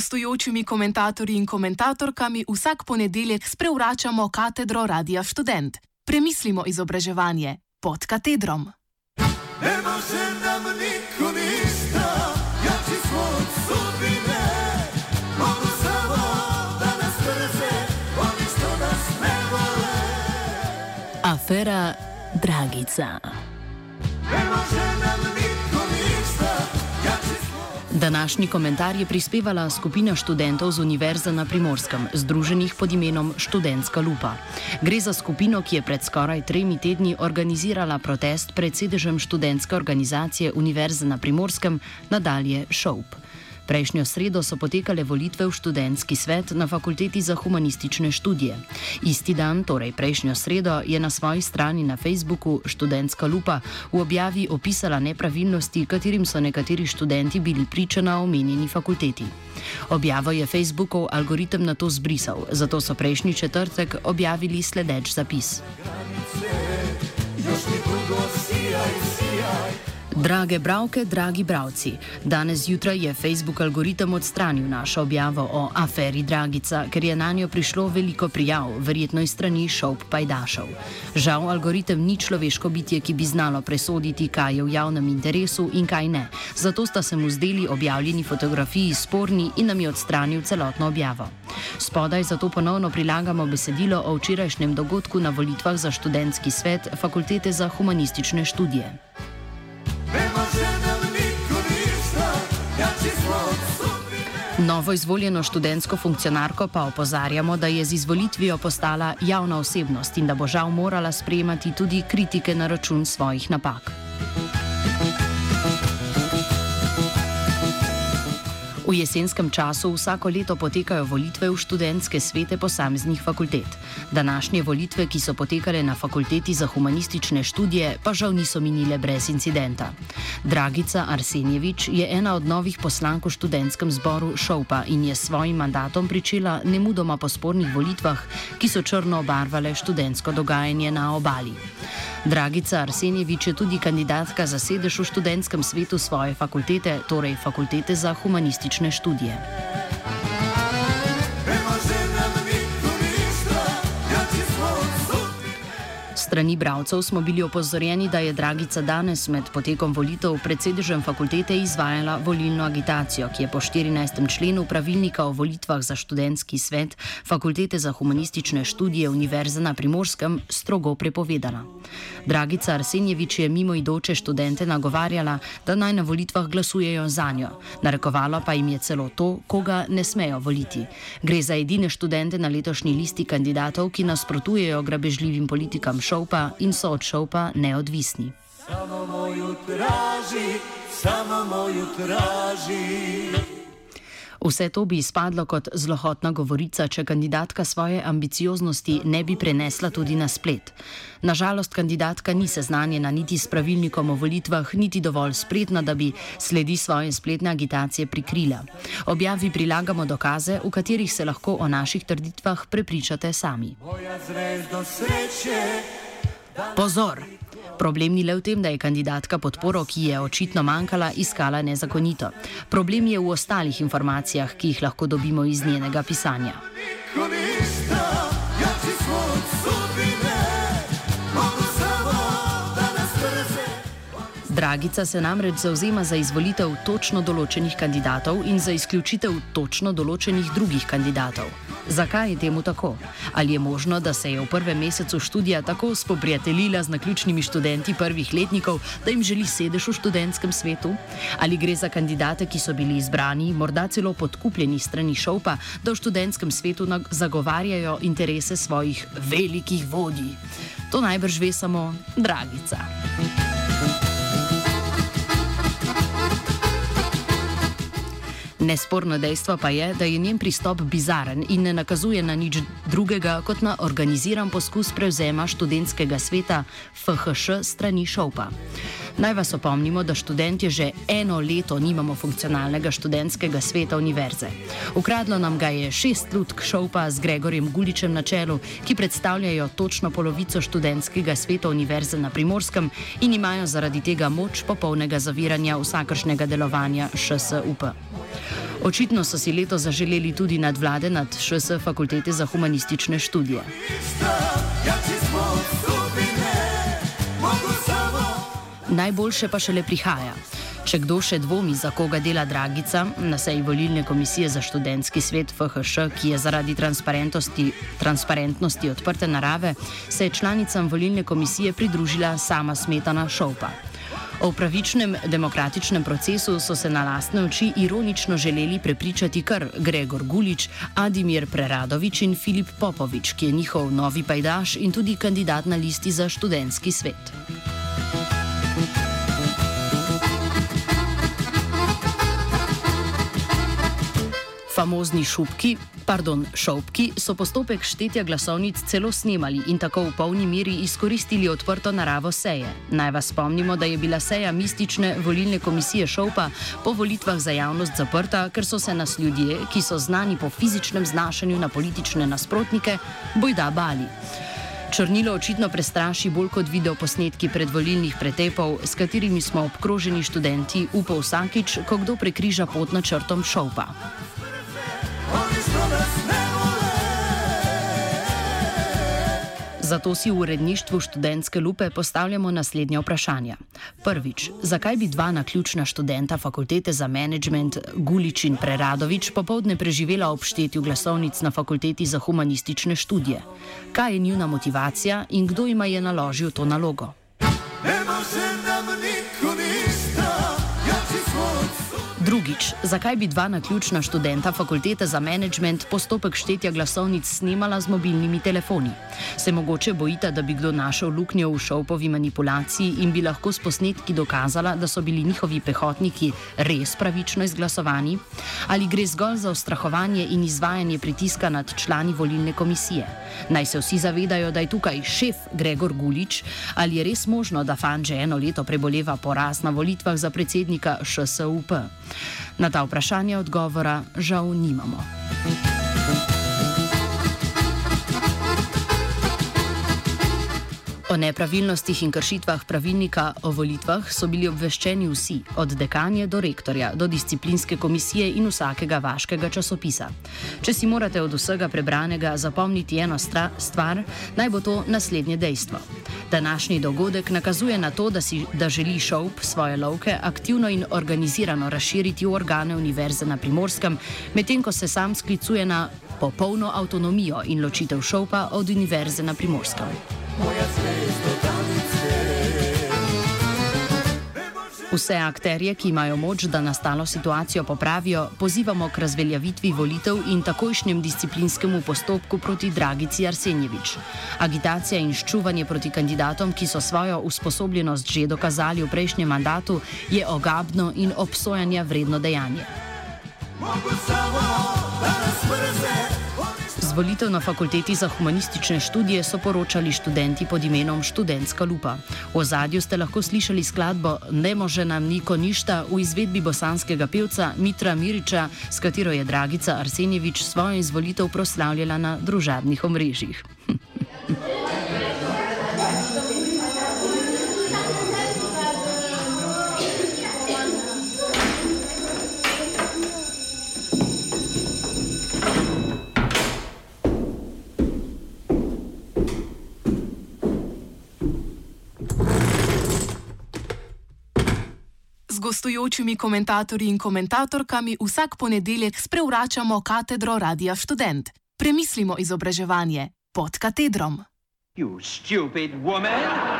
gostujočimi komentatorji in komentatorkami vsak ponedeljek sprevračamo katedro Radia Student. Premislimo izobraževanje pod katedrom. Ne može nam niko ništa, ja či smo od sudbine. Mogu samo da nas brze, oni što nas ne vole. Afera Dragica. Ne može Današnji komentar je prispevala skupina študentov z Univerze na Primorskem, združenih pod imenom Študentska lupa. Gre za skupino, ki je pred skoraj tremi tedni organizirala protest pred sedežem študentske organizacije Univerze na Primorskem, nadalje ŠOUP. Prejšnjo sredo so potekale volitve v študentski svet na Fakulteti za humanistične študije. Isti dan, torej prejšnjo sredo, je na svoji strani na Facebooku Študentska lupa v objavi opisala nepravilnosti, katerim so nekateri študenti bili priča na omenjeni fakulteti. Objavo je Facebookov algoritem na to zbrisal, zato so prejšnji četrtek objavili sledeč zapis. Granice, Drage bralke, dragi bralci, danes zjutraj je Facebook algoritem odstranil našo objavo o aferi Dragica, ker je na njo prišlo veliko prijav, verjetno iz strani šop pajdašov. Žal, algoritem ni človeško bitje, ki bi znalo presoditi, kaj je v javnem interesu in kaj ne. Zato sta se mu zdeli objavljeni fotografiji sporni in nam je odstranil celotno objavo. Spodaj zato ponovno prilagamo besedilo o včerajšnjem dogodku na volitvah za študentski svet Fakultete za humanistične študije. Novo izvoljeno študentsko funkcionarko pa opozarjamo, da je z izvolitvijo postala javna osebnost in da bo žal morala sprejemati tudi kritike na račun svojih napak. V jesenskem času vsako leto potekajo volitve v študentske svete posameznih fakultet. Današnje volitve, ki so potekale na fakulteti za humanistične študije, pa žal niso minile brez incidenta. Dragica Arsenjevič je ena od novih poslank v študentskem zboru Šovpa in je s svojim mandatom pričela nemudoma po spornih volitvah, ki so črno obarvale študentsko dogajanje na obali. Dragica Arsenjevič je tudi kandidatka za sedež v študentskem svetu svoje fakultete, torej fakultete za humanistične študije. Strani bravcev smo bili opozorjeni, da je Dragica danes med potekom volitev pred sedežem fakultete izvajala volilno agitacijo, ki je po 14. členu pravilnika o volitvah za študentski svet Fakultete za humanistične študije Univerze na Primorskem strogo prepovedana. Dragica Arsenjevič je mimo idoče študente nagovarjala, da naj na volitvah glasujejo za njo. Narekovalo pa jim je celo to, koga ne smejo voliti. Gre za edine študente na letošnji listi kandidatov, ki nasprotujejo grabežljivim politikam šovpa in so od šovpa neodvisni. Samo mojo traži, samo mojo traži. Vse to bi izpadlo kot zlohotna govorica, če kandidatka svoje ambicioznosti ne bi prenesla tudi na splet. Nažalost, kandidatka ni seznanjena niti s pravilnikom o volitvah, niti dovolj spretna, da bi sledi svoje spletne agitacije prikrila. Objavi prilagamo dokaze, v katerih se lahko o naših trditvah prepričate sami. Pozor! Problem ni le v tem, da je kandidatka podporo, ki je očitno manjkala, iskala nezakonito. Problem je v ostalih informacijah, ki jih lahko dobimo iz njenega pisanja. Dragica se namreč zauzema za izvolitev točno določenih kandidatov in za izključitev točno določenih drugih kandidatov. Zakaj je temu tako? Ali je možno, da se je v prvem mesecu študija tako spoprijateljila z naključnimi študenti prvih letnikov, da jim želi sedež v študentskem svetu? Ali gre za kandidate, ki so bili izbrani, morda celo podkupljeni strani šovpa, da v študentskem svetu zagovarjajo interese svojih velikih vodij? To najbrž ve samo Dragica. Nesporno dejstvo pa je, da je njen pristop bizaren in ne nakazuje na nič drugega kot na organiziran poskus prevzema študentskega sveta FHŠ strani Šopa. Naj vas opomnimo, da študenti že eno leto nimamo funkcionalnega študentskega sveta univerze. Ukradlo nam ga je šest lutk Šopa z Gregorjem Guličem na čelu, ki predstavljajo točno polovico študentskega sveta univerze na Primorskem in imajo zaradi tega moč popolnega zaviranja vsakršnega delovanja ŠSUP. Očitno so si leto zaželeli tudi nadvlade nad ŠS fakultete za humanistične študije. Najboljše pa šele prihaja. Če kdo še dvomi, za koga dela Dragica, na seji volilne komisije za študentski svet FHŠ, ki je zaradi transparentnosti, transparentnosti odprte narave, se je članicam volilne komisije pridružila sama smetana Šopa. O pravičnem demokratičnem procesu so se na lastne oči ironično želeli prepričati kar Gregor Gulič, Adimir Preradovič in Filip Popovič, ki je njihov novi pajdaš in tudi kandidat na listi za študentski svet. Famozni šupki, pardon, šopki so postopek štetja glasovnic celo snemali in tako v polni meri izkoristili odprto naravo seje. Naj vas spomnimo, da je bila seja mistične volilne komisije Šopa po volitvah za javnost zaprta, ker so se nas ljudje, ki so znani po fizičnem znašanju na politične nasprotnike, bojda bali. Črnilo očitno prestraši bolj kot video posnetki predvolilnih pretepov, s katerimi smo obkroženi študenti, upal vsakič, ko kdo prekriža pot na črtom Zato si v uredništvu študentske lupe postavljamo naslednje vprašanje. Prvič, zakaj bi dva naključna študenta fakultete za management, Gulič in Preradovič, popovdne preživela ob štetju glasovnic na fakulteti za humanistične študije? Kaj je njuna motivacija in kdo jima je naložil to nalogo? Ne Drugič, zakaj bi dva naključna študenta fakultete za management postopek štetja glasovnic snimala z mobilnimi telefoni? Se mogoče bojite, da bi kdo našel luknjo v šovpovi manipulaciji in bi lahko s posnetki dokazala, da so bili njihovi pehotniki res pravično izglasovani? Ali gre zgolj za ustrahovanje in izvajanje pritiska nad člani volilne komisije? Naj se vsi zavedajo, da je tukaj šef Gregor Gulič, ali je res možno, da fan že eno leto preboleva poraz na volitvah za predsednika ŠSUP? Na ta vprašanje odgovora žal nimamo. O nepravilnostih in kršitvah pravilnika o volitvah so bili obveščeni vsi, od dekanja do rektorja, do disciplinske komisije in vsakega vaškega časopisa. Če si morate od vsega prebranega zapomniti eno stvar, naj bo to naslednje dejstvo. Današnji dogodek nakazuje na to, da, si, da želi šov svoje lovke aktivno in organizirano razširiti v organe univerze na primorskem, medtem ko se sam sklicuje na popolno avtonomijo in ločitev šova od univerze na primorskem. Vse akterje, ki imajo moč, da nastalo situacijo popravijo, pozivamo k razveljavitvi volitev in takojšnjem disciplinskemu postopku proti Dragici Arsenjevič. Agitacija in ščuvanje proti kandidatom, ki so svojo usposobljenost že dokazali v prejšnjem mandatu, je ogabno in obsojanja vredno dejanje. Mogu samo, volitev na fakulteti za humanistične študije so poročali študenti pod imenom Študentska lupa. V ozadju ste lahko slišali skladbo Ne može nam niko ništa v izvedbi bosanskega pevca Mitra Miriča, s katero je Dragica Arsenjevič svojo izvolitev proslavljala na družabnih omrežjih. Gostujočimi komentatorji in komentatorkami vsak ponedeljek sprevračamo katedro Radia Student. Premislimo izobraževanje pod katedrom. You stupid woman!